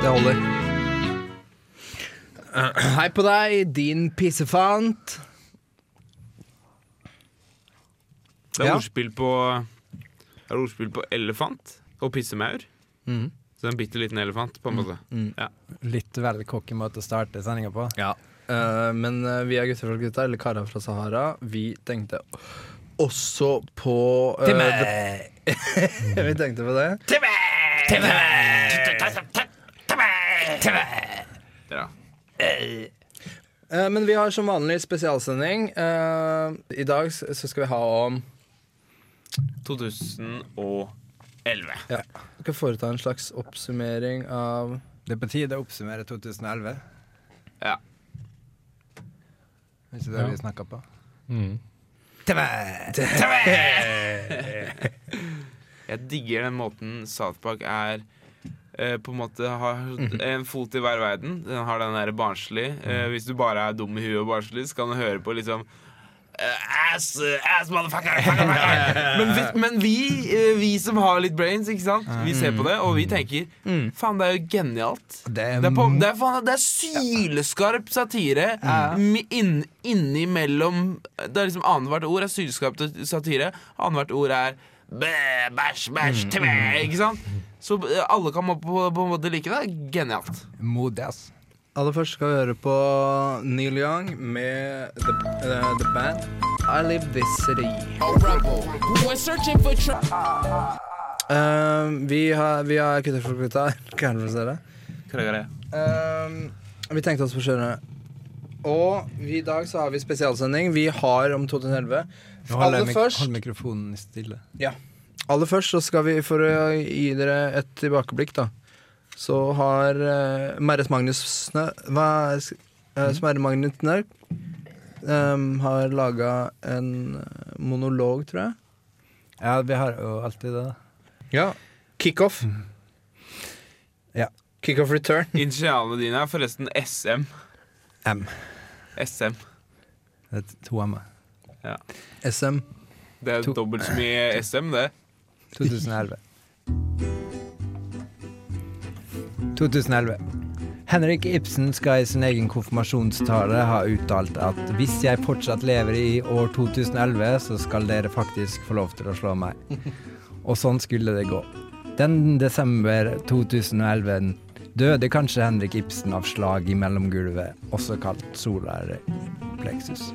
Det holder. Eh, Hei på deg, din pissefant. Det er Ja. ordspill på Det er ordspill på elefant og pissemaur. Mm. Så en bitte liten elefant, på en måte. Litt veldig cocky måte å starte sendinga på. Ja. Eh, men eh, vi er gutter fra gutta, eller karer fra Sahara. Vi tenkte også på eh, det- Vi tenkte på det. Ja. Eh, men vi har som vanlig spesialsending. Eh, I dag så skal vi ha om 2011. ja, Vi skal foreta en slags oppsummering av Det er på tide å oppsummere 2011. Ja. Er ikke det vi snakka på? Jeg digger den måten South Park er på en måte har en fot i hver verden. Den har den der barnslig. Eh, hvis du bare er dum i huet og barnslig, så kan du høre på liksom eh, Ass, ass motherfucker! fucker, fucker. Men, vi, men vi, eh, vi som har litt brains, ikke sant? Vi ser på det, og vi tenker Faen, det er jo genialt. Det er, på, det, er, faen, det er sylskarp satire inn, innimellom Det er liksom Annethvert ord er sylskarp satire. Annethvert ord er bæsj, bæsj, tve, ikke sant? Så eh, alle kan på, på en måte like det. Genialt. modig. Aller først skal vi høre på Neil Young med The, uh, the Band I Live This City. Uh, vi har, vi har kutter for. Kan du se det? Eh, vi tenkte oss på kjøre. Og vi, i dag så har vi spesialsending. Vi har om 2011. Nå holder Aller først, hold mikrofonen stille. Aller først så skal vi, for å gi dere et tilbakeblikk, da, så har uh, Merres Snø hva, er sk- eh, Smerre Magnusne um, har laga en eh, monolog, tror jeg. Ja, vi har jo alltid det. da. Ja. Kickoff. Ja. Kickoff return. Initialene dine er forresten SM. M. SM. Det er to M. SM. Det er To- dobbelt så mye SM, det. 2011. 2011. Henrik Ibsen skal i sin egen konfirmasjonstale ha uttalt at hvis jeg fortsatt lever i år 2011, så skal dere faktisk få lov til å slå meg. Og sånn skulle det gå. Den desember 2011 døde kanskje Henrik Ibsen av slag i mellomgulvet, også kalt solar plexus.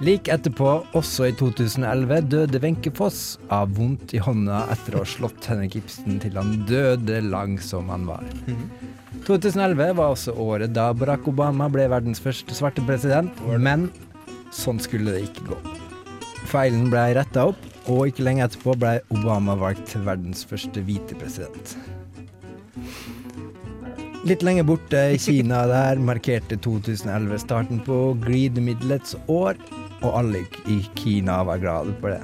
Like etterpå, også i 2011, døde Wenche Foss av vondt i hånda etter å ha slått Henrik Ibsen til han døde lang som han var. 2011 var også året da Barack Obama ble verdens første svarte president, men sånn skulle det ikke gå. Feilen ble retta opp, og ikke lenge etterpå ble Obama valgt til verdens første hvite president. Litt lenger borte i Kina der markerte 2011 starten på greedmiddelets år, og alle i Kina var glade for det.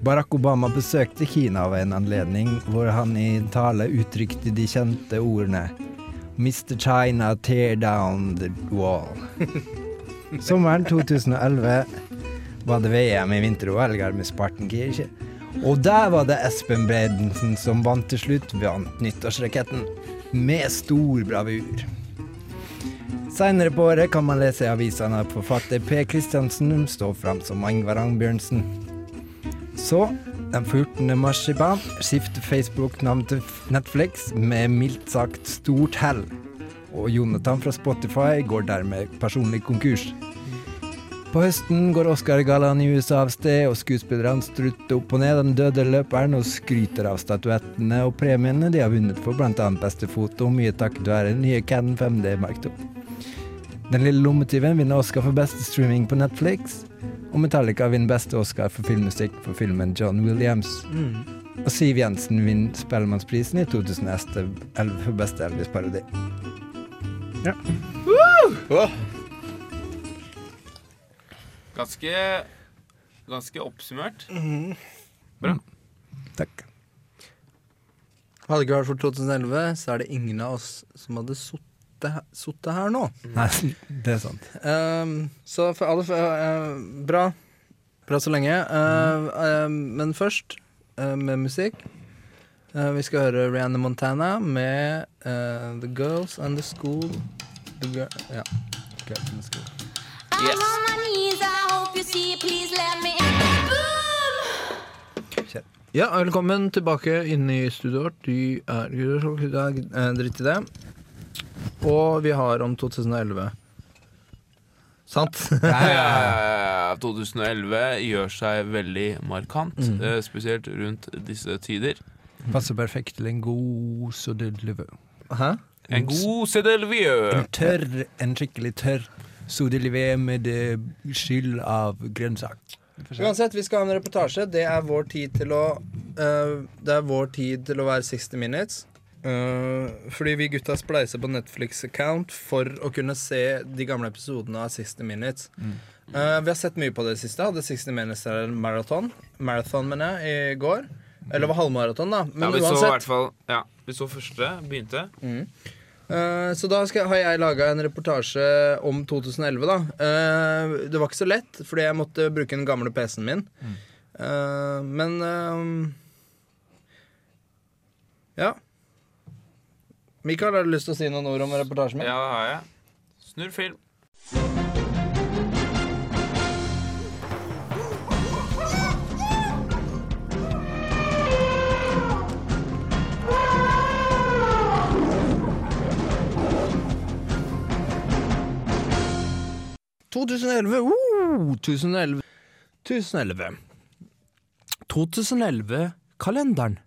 Barack Obama besøkte Kina ved en anledning hvor han i tale uttrykte de kjente ordene Mr. China, tear down the wall. Sommeren 2011 var det VM i vinter-OL med Spartenkirche. Og der var det Espen Bredensen som vant til slutt, vant nyttårsraketten. Med stor bravur. Seinere på året kan man lese i avisene at forfatter P. Kristiansen står fram som Ingvar Angbjørnsen. Så, den 14. mars i marsipan, skifter Facebook navn til Netflix med mildt sagt stort hell. Og Jonathan fra Spotify går dermed personlig konkurs. På høsten går Oscar-gallaen i USA av sted, og skuespillerne strutter opp og ned den døde løperen og skryter av statuettene og premiene de har vunnet for bl.a. beste foto, mye takket være den nye Canon 5D Mark II. Den lille lommetyven vinner Oscar for beste streaming på Netflix, og Metallica vinner beste Oscar for filmmusikk for filmen John Williams. Og Siv Jensen vinner Spellemannsprisen i 2011 for beste Elvis-parodi. Ja. Ganske Ganske oppsummert. Bra. Takk. Hadde det ikke vært for 2011, så er det ingen av oss som hadde sittet sittet her nå. Nei, det er sant. Um, så for alle uh, Bra. Bra så lenge. Eh, uh, men først, eh, med musikk Eh, vi skal høre Rihanna Montana med The Girls and the School. The girl, ja. Girls and the School. Yes. I'm on my knees, I hope you see, please let me in. Boom! Ja, velkommen tilbake inn i studioet vårt. Du er eh, Dritt i det. Og vi har om 2011. Sant? Ja, ja, ja, ja. 2011 gjør seg veldig markant, mm. spesielt rundt disse tider. Passer perfekt til en god sodelevø. Hæ? En god CDLVØ. En tørr, en skikkelig tørr sodelevø med eh, skyld av grønnsak. Uansett, vi skal ha en reportasje. Det er vår tid til å uh, Det er vår tid til å være 60 minutes. Eh, fordi vi gutta spleiser på Netflix-account for å kunne se de gamle episodene av 60 Minutes. Eh, vi har sett mye på det siste. Hadde 60 Minutes marathon. Marathon, mener jeg, i går. Eller var halvmaraton, da. Men Ja, vi så uansett. hvert fall Ja, vi så første, begynte. Eh, så da skal, har jeg laga en reportasje om 2011, da. Uh, det var ikke så lett, fordi jeg måtte bruke den gamle PC-en min. Eh, men eh, Ja. Mikael, har du lyst til å si noen ord om reportasjen min? Ja, det har jeg. Snurr film. – 2011. Uh, 2011. 2011. 2011-kalenderen.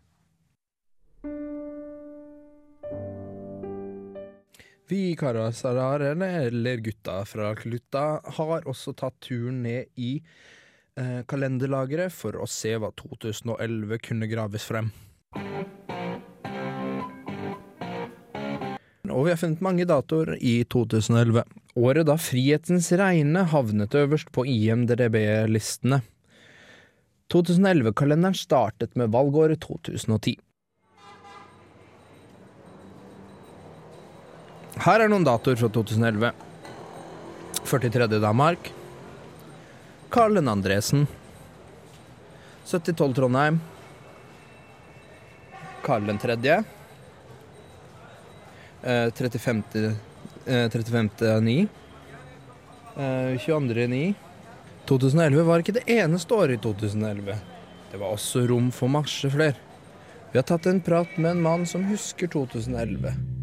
Vi karer Sarar, eller, gutta fra Klutta, har også tatt turen ned i eh, kalenderlageret for å se hva 2011 kunne graves frem. Og vi har funnet mange datoer i 2011. Året da Frihetens regne havnet øverst på IMDb-listene. 2011-kalenderen startet med valgåret 2010. Her er noen datoer fra 2011. 43. Danmark. Karl N. Andresen. 7012 Trondheim. Karl den tredje. Eh, 35. Eh, 35. 9. Eh, 22. 9. 2011 var ikke det eneste året i 2011. Det var også rom for masse flere. Vi har tatt en prat med en mann som husker 2011.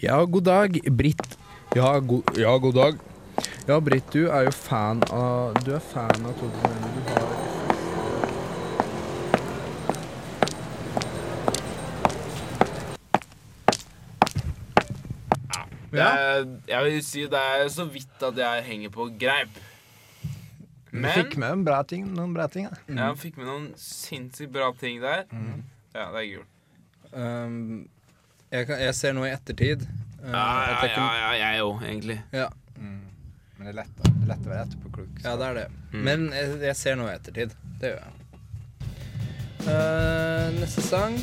Ja, god dag, Britt. Ja, go ja, god dag. Ja, Britt, du er jo fan av Du er fan av 2011. Du har Det er, jeg vil si det er så vidt at jeg henger på greip. Men Du fikk med en bra ting, noen bra ting. Da. jeg fikk med noen sinnssykt bra ting der. Ja, det er gult. Um, jeg, kan, jeg ser noe i ettertid uh, Ja, ja, ja, ja jeg òg, egentlig. ja, Men det er lett, det er lett å være etterpåklok. ja, det er det. Mm. Men jeg, jeg ser noe i ettertid. Det gjør jeg. Uh, neste sang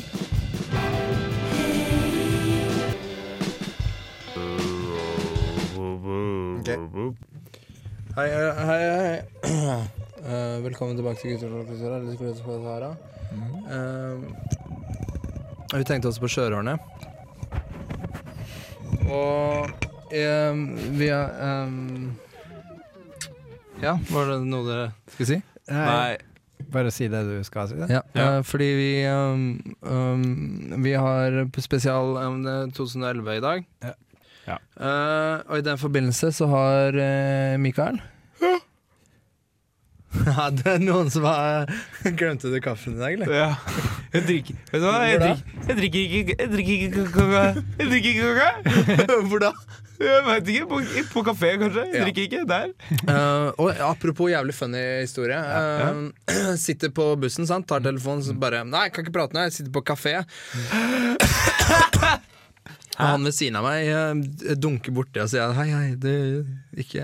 Hei, hei, hei. hei. Uh, velkommen tilbake til Gutter og Sahara. Uh, vi tenkte også på sjørøverne. Og um, vi er um, Ja, var det noe dere skulle si? Nei. Bare si det du skal si. Det. Ja, Ja. eh, fordi vi um, um, Vi har spesial um, er 2011 i dag. Ja. Ja. Uh, og i den forbindelse så har uh, Mikael Ja, det er noen som har Glemte du kaffen i dag, eller? Ja. Jeg drikker Vet du hva? Jeg drikker, jeg drikker ikke Jeg drikker ikke kaka. Jeg drikker ikke kaka. Hvor da? Jeg vet ikke. På, på kafé, kanskje. Jeg drikker ikke der. Uh, og apropos jævlig funny historie. Uh, sitter på bussen, sant? tar telefonen så bare Nei, jeg kan ikke prate nå, jeg sitter på kafé. Og han ved siden av meg eh, dunker borti og sier hei, hei, du ikke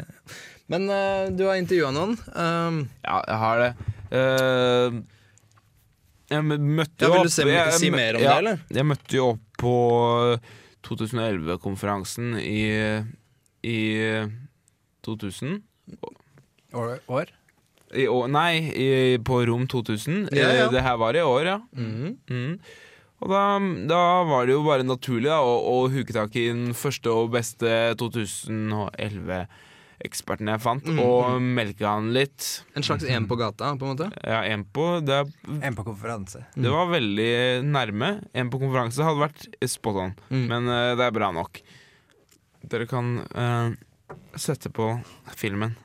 Men uh, du har intervjua noen. Ja, jeg har det. Eh, jeg møtte møtte Ja, jo vil du opp se- jeg- si mer om ja, det, eller? Jeg møtte jo opp på 2011-konferansen i i 2000. År? år? I å, nei, i, på Rom 2000. Ja, ja. Eh, Det her var i år, ja. Mhm. Mm. Og da, da var det jo bare naturlig da, å, å huke tak i den første og beste 2011-eksperten jeg fant, Mm, og melke han litt. En slags en på gata, på en måte. Ja, en på det, En på konferanse. det var veldig nærme. En på konferanse hadde vært spot on, Mm. men uh, det er bra nok. Dere kan uh, sette på filmen.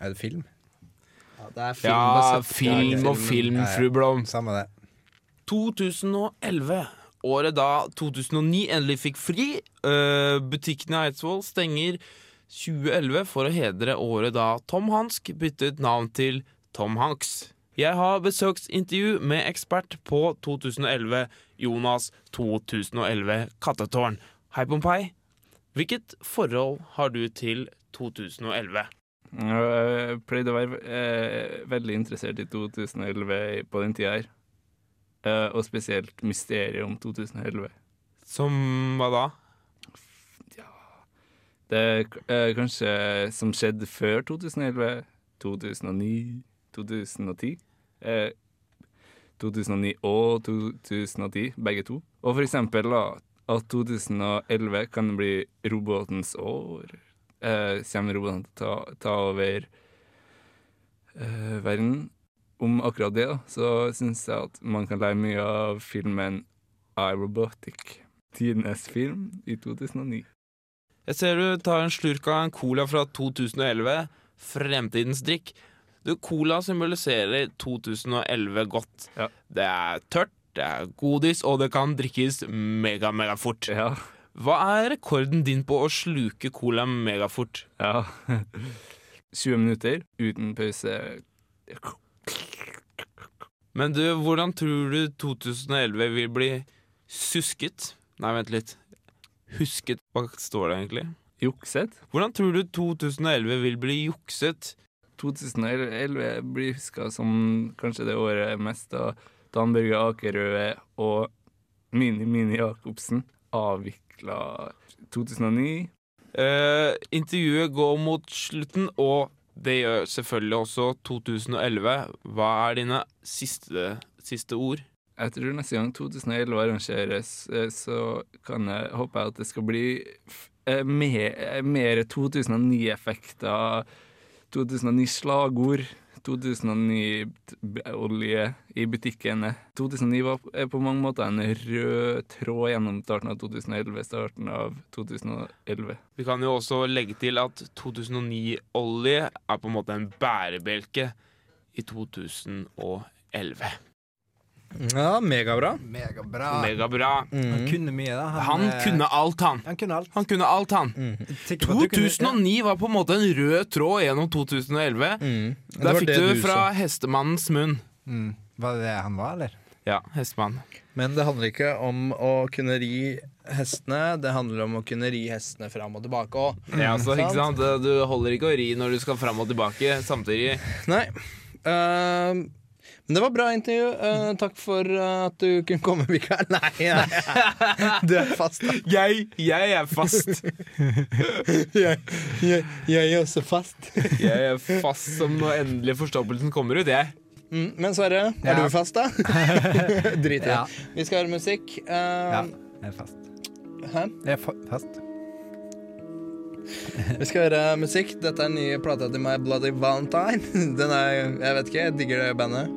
Er det film? Ja, det er film, Ja, film og film, Ja, ja. fru Blom. Samme det. 2011. Året da 2009 endelig fikk fri. Uh, butikkene i Eidsvoll stenger 2011 for å hedre året da Tom Hansk byttet navn til Tom Hanks. Jeg har besøksintervju med ekspert på 2011, Jonas 2011 Kattetårn. Hei, Pompeii. Hvilket forhold har du til 2011? Jeg pleide å være eh, veldig interessert i 2011 på den tida her. Eh, og spesielt mysteriet om 2011. Som hva da? Det er eh, kanskje som skjedde før 2011, 2009, 2010. Eh, 2009 og 2010, begge to. Og for eksempel da, at 2011 kan bli robotens år. Eh, kommer robotene til å ta, ta over eh, verden? Om akkurat det, da, så syns jeg at man kan lære mye av filmen I, Robotic. Tidenes film i 2009. Jeg ser du tar en slurk av en cola fra 2011. Fremtidens drikk. Du, Cola symboliserer 2011 godt. Ja. Det er tørt, det er godis, og det kan drikkes mega, mega fort. Ja. Hva er rekorden din på å sluke cola megafort? Ja. 20 minutter uten pause. Men du, hvordan tror du 2011 vil bli susket? Nei, vent litt. Husket, hva står det egentlig? Jukset. Hvordan tror du 2011 vil bli jukset? 2011 blir huska som kanskje det året mest da Dan Børge Akerøe og Mini Mini Jacobsen avvikla 2009. Eh, intervjuet går mot slutten, og det gjør selvfølgelig også 2011. Hva er dine siste, siste ord? Jeg tror neste gang 2011 arrangeres, eh, så kan jeg håpe jeg at det skal bli eh, mer, eh, mer 2009-effekter, 2009-slagord, 2009-olje i butikkene. 2009 var er på mange måter en rød tråd gjennom starten av 2011, starten av 2011. Vi kan jo også legge til at 2009-olje er på en måte en bærebjelke i 2011. Ja, megabra. Megabra. Megabra. Han kunne mye, da. Han eh, kunne alt, han. Han kunne alt. Han kunne alt, han. Mm. på kunne- 2009 var på en måte en rød tråd gjennom 2011. Mm. Der fikk du du fra så. hestemannens munn. Mm. Var det det han var, eller? Ja, hestemann. Men det handler ikke om å kunne ri hestene, det handler om å kunne ri hestene fram og tilbake òg. Ja, altså, ikke Sant. sant? Du holder ikke å ri når du skal fram og tilbake samtidig. Nei. Ehm, men det var bra intervju. Uh, takk for uh, at du kunne komme, Mikael. Nei, nei. Du er fast, da. Jeg, jeg er fast. Jeg, jeg, jeg er også fast. Jeg er fast som når endelig forstoppelsen kommer ut, jeg. Mm, men Sverre, er Ja. du fast, da? Drit i det. Ja. Vi skal høre musikk. Ja, Ehm, jeg er fast. hæ? Jeg er fa fast. Vi skal høre musikk. Dette er den nye plata til My Bloody Valentine. Den er, jeg vet ikke, jeg digger det bandet.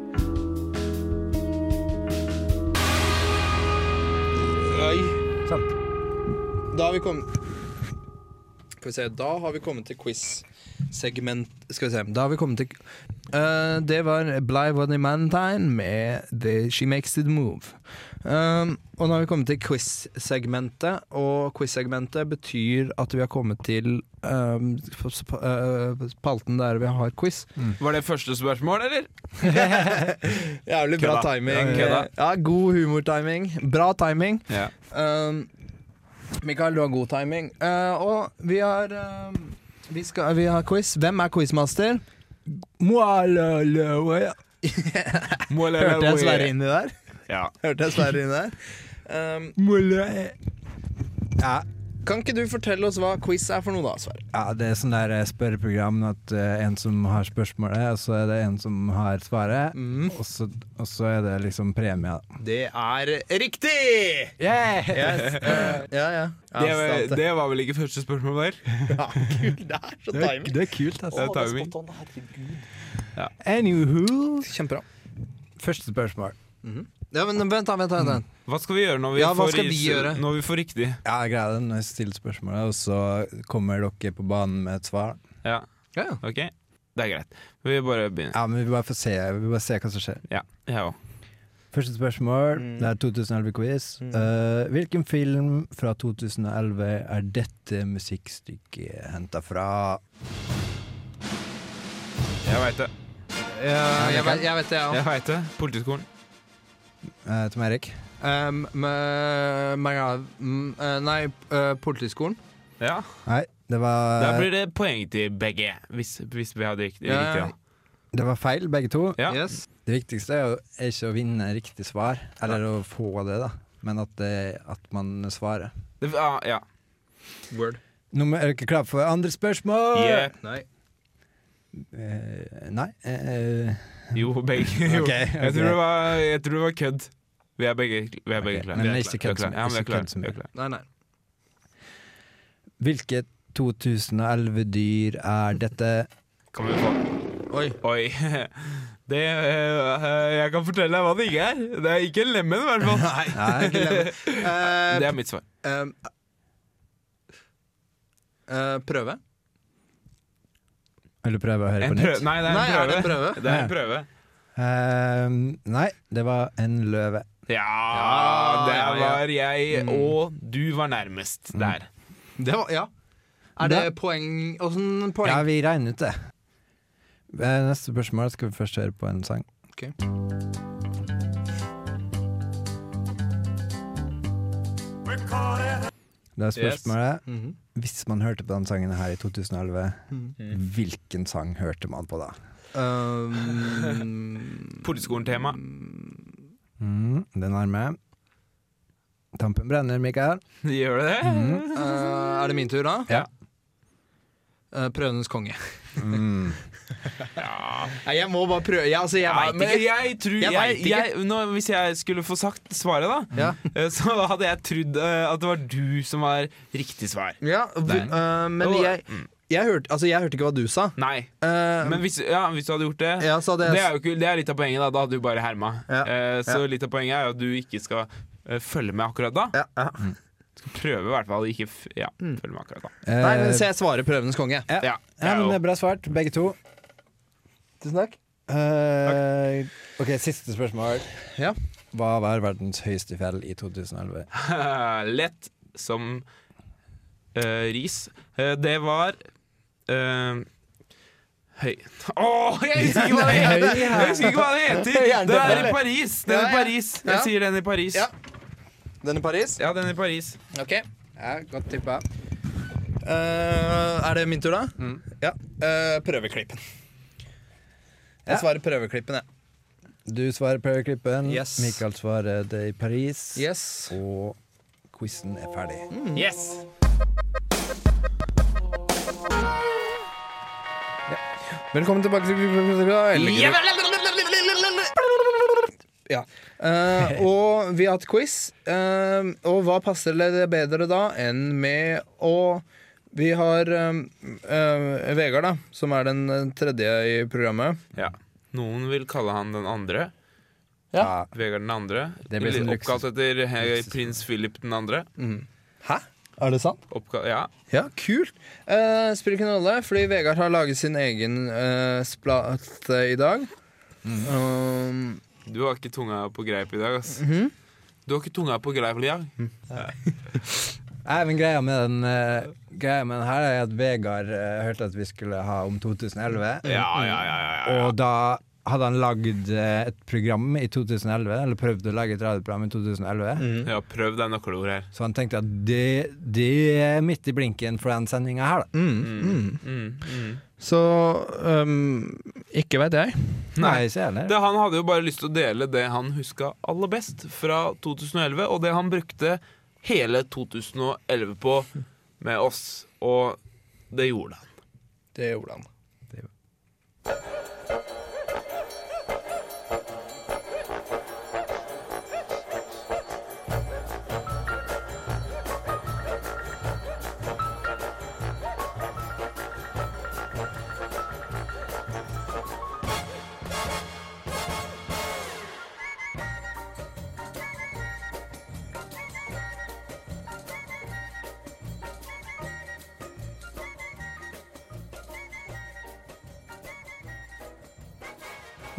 Oi. Sånn. Da har vi kommet Skal vi se, da har vi kommet til quiz-segment Skal vi se, da har vi kommet til uh, Det var Bly Waddy Mantine med The She Makes It Move. Um, og nå har vi kommet til quiz-segmentet, og quiz-segmentet betyr at vi har kommet til um, eh, spalten der vi har quiz. Var det første spørsmål, eller? Jævlig bra Kødda. timing. Kødda. Ja, god humortiming. Bra timing. Ja. Um, Mikael, du har god timing. Uh, og vi har um, vi, skal, vi har quiz. Hvem er quizmaster? La. Hørte jeg Sverre inni der? Ja. Hørte jeg Sverre inni der? Um, Ja. Kan ikke du fortelle oss hva quiz er for noe, da, Sverre? Ja, det er sånn der eh, spørreprogram at uh, en som har spørsmålet, og så er det en som har svaret. Mm. Og, så, og så er det liksom premie. da. Det er riktig! Yeah! Yes. Uh, ja, ja. ja Det, var- det. var vel ikke første spørsmål der? Ja, kult. Det er så Det er, timing. det er kult, altså. Det er timing. Anywho Kjempebra. Første spørsmål. Ja, men vent, da. vent, da, vent. da. Hva skal vi gjøre når vi, Ja, får, vi gjøre? Når vi får riktig? Ja, greia det når jeg stiller spørsmålet, og så kommer dere på banen med et svar. Ja, Ja, ja. ok? Det er greit. Vi bare begynner. Ja, men vi bare får se, vi bare se hva som skjer. Ja, jeg også. Første spørsmål, Mm. det er 2011-quiz. Mm. Uh, hvilken film fra 2011 er dette musikkstykket henta fra? Jeg veit det. jeg, vet, jeg vet det, ja. Jeg òg. vet det. Politiskolen. Uh, Tom Erik? Um, med- med- eh, nei, uh, Politiskolen. Ja. Nei, det var, Da blir det poeng til begge, hvis, hvis vi hadde riktig. Ja. det var feil, begge to. Ja. Yes. Det viktigste er, jo, er ikke å vinne riktig svar, eller å få det, da. Men at, det, at man svarer. Det, ja, ja. Word. Nummer, er dere klare for andre spørsmål? Yeah. Nei. Uh, nei. uh, Jo, begge. Jo. okay. Jeg, tror det var, jeg tror det var kødd. Vi er begge, vi er begge okay, klare. men Vi er ikke kødd som- Vi. Ja, vi klare. som er klare. Nei, nei. hvilket 2011-dyr er dette? Kan vi få Oi. Oi. Det, eh, jeg kan fortelle deg hva det ikke er. Det er ikke en lemen, i hvert fall. Nei, ikke leve. Det er mitt svar. Uh, uh, prøve? Vil du prøve å høre En på nytt? Nei, det er en Nei, prøve. er det en prøve? Det er en prøve. Nei, det var en løve. Ja, der var jeg, Mm. og du var nærmest der. Det var, ja. Er det poeng Åssen poeng? Ja, vi regner ut det. Eh, Neste spørsmål skal vi først høre på en sang. Okay. Det er spørsmålet Mhm. Hvis man hørte på den sangen her i 2011, mm. hvilken sang hørte man på da? Um, Politiskolen-tema. Mm, det er med. Tampen brenner, Mikael. Gjør det det? Mm. Uh, er det min tur, da? Ja. Uh, prøvenes konge. Mm. Nei, jeg må bare prøve. Jeg, altså, jeg Ja, veit men ikke. jeg tror Jeg jeg, vet ikke. jeg, nå, Hvis jeg skulle få sagt svaret, da, Ja. eh, så hadde jeg trodd uh, at det var du som var riktig svar. Ja, men jeg, mm. Jeg, hørte, altså, jeg hørte ikke hva du sa. Nei. uh, Men hvis, ja, hvis du hadde gjort det ja, så hadde det er, jo ikke, det er litt av poenget. Da Da hadde du bare herma. Ja. uh, så Ja. litt av poenget er jo at du ikke skal uh, følge med akkurat da. ja, ja. Skal prøve i hvert fall å ikke f ja, Mm. følge med akkurat da. Nei, men så jeg svarer prøvenes konge. Ja. Ja, ja, men det er bra svart, begge to. Tusen takk. takk. ok, siste spørsmål. Ja. Hva var verdens høyeste fjell i 2011? Lett som eh, ris. Det var eh, Høy Åh, jeg husker ikke hva det heter! Jeg husker ikke hva det heter Den er i Paris! Den er i Ja, ja. Paris. Jeg sier den i Paris. Ja. Den i Paris? Ja, den i Paris. Ok. Ja, godt tippa. Uh, er det min tur, da? Mm. Ja. Uh, prøveklippen. Jeg Ja. svarer prøveklippen, jeg. Du svarer prøveklippen, Yes. Mikael svarer det i Paris, Yes. og quizen er ferdig. Yes! Velkommen tilbake til Ja. Eh, og vi har hatt quiz. eh, og hva passer det bedre da enn med å Vi har eh, eh, Vegard, da, som er den eh, tredje i programmet. Ja. Noen vil kalle han den andre. Ja. Vegard den andre. Det blir sånn Oppkalt etter eh, prins Philip den andre. Hæ? Er det sant? Oppkalt, ja. Ja, kult. Uh, spiller ikke noen rolle, fordi Vegard har laget sin egen uh, splate i dag. Um, Du har ikke tunga på greip i dag, ass. Mhm. Du har ikke tunga på greip i dag. Nei, men greia med den uh, Greia med den her er at Vegard uh, hørte at vi skulle ha om 2011. Ja, ja, ja, ja, ja. Og da hadde han lagd eh, et program i 2011, eller prøvd å lage et radioprogram i 2011. Ja, prøv deg nøkkelord her. Så han tenkte at det, det er midt i blinken for den sendinga her, da. mm, mm. Mm, mm. Så um, ikke veit jeg. Nei, ikke jeg det. Det, han hadde jo bare lyst til å dele det han huska aller best fra 2011, og det han brukte hele 2011 på med oss, og det gjorde han. Det gjorde han.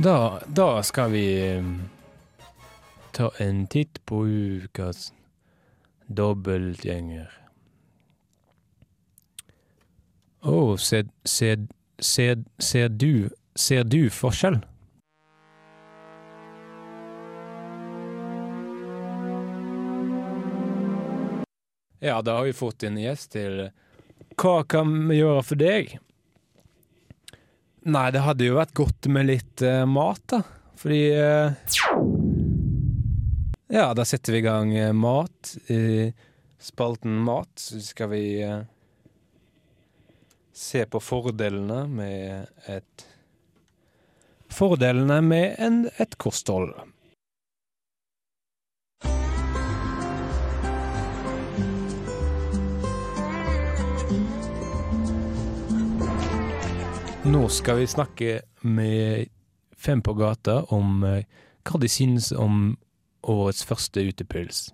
Da, da skal vi eh, ta en titt på ukas dobbeltgjenger. Å, ser, ser, ser, ser du Ser du forskjell? Ja, da har vi fått en gjest til Hva kan vi gjøre for deg? Nei, det hadde jo vært godt med litt uh, mat, da. Fordi uh, Ja, da setter vi i gang uh, mat. Spalten mat så skal vi se på fordelene med et Fordelene med en, et kosthold. Nå skal vi snakke med Fem på gata om eh, hva de synes om årets første utepils.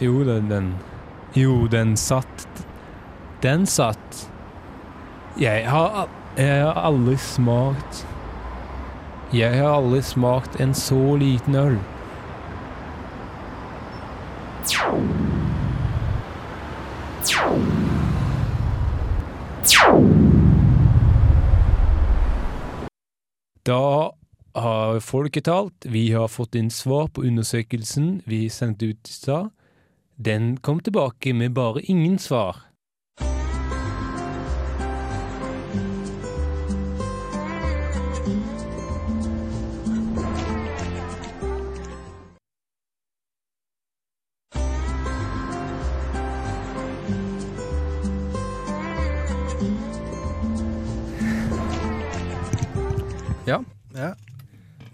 Jo, den, den Jo, den satt Den satt. Jeg har, jeg har aldri smakt Jeg har aldri smakt en så liten øl. Da har folket talt. Vi har fått inn svar på undersøkelsen vi sendte ut i stad. Den kom tilbake med bare ingen svar.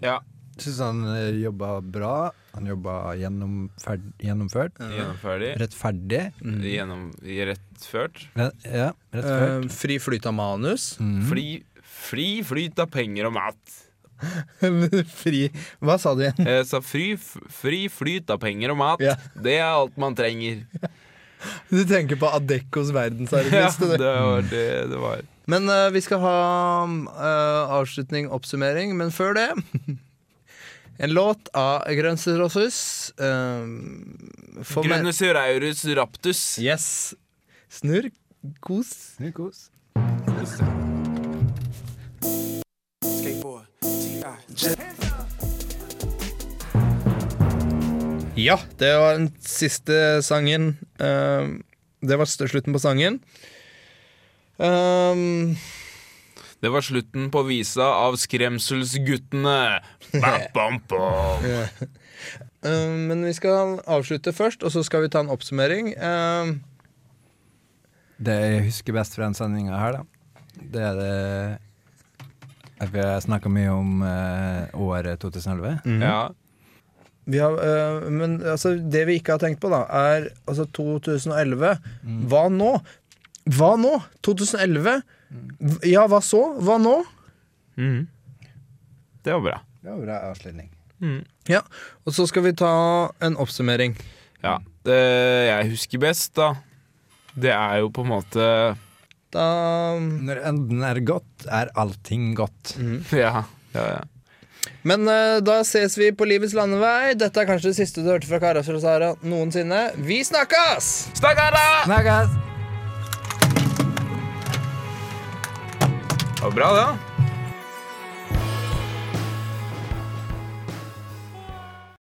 Ja, Syns han eh, jobba bra. Han jobba gjennomferd, gjennomført. gjennomferdig. Rettferdig. Gjennom, rettført. Re- Ja, rettført. Uh, fri flyt av manus. Mm. Fri, fri flyt av penger og mat. fri Hva sa du igjen? Jeg sa fri, fri flyt av penger og mat. Ja. Det er alt man trenger. Du tenker på Adeccos Ja, verdensarvliste, det var det det var. Men uh, vi skal ha uh, avslutning, oppsummering. Men før det En låt av Grønserossus. Uh, Grønnosaurus raptus. Yes. Snurr. Kos. Kos. Ja, det var den siste sangen. Uh, det var slutten på sangen. Um, Det var slutten på visa av Skremselsguttene. Bam, bam, bam. uh, men vi skal avslutte først, og så skal vi ta en oppsummering. Uh, Det jeg husker best fra den sendinga her, da, det er det Vi har snakka mye om eh, året 2011. Ja. Vi har, eh, men altså, det vi ikke har tenkt på, da, er altså 2011. Hva nå? Hva nå? 2011? Mm. Ja, hva så? Hva nå? Mm. Det var bra. Det var bra avslutning. Ja, Og så skal vi ta en oppsummering. Ja. Det jeg husker best, da, det er jo på en måte Da Når enden er godt, er allting godt. Ja. ja, ja. Men uh, da ses vi på livets landevei. Dette er kanskje det siste du hørte fra Karas og Sara noensinne. Vi snakkes! Snakkara! Snakkes! Det var bra, det. da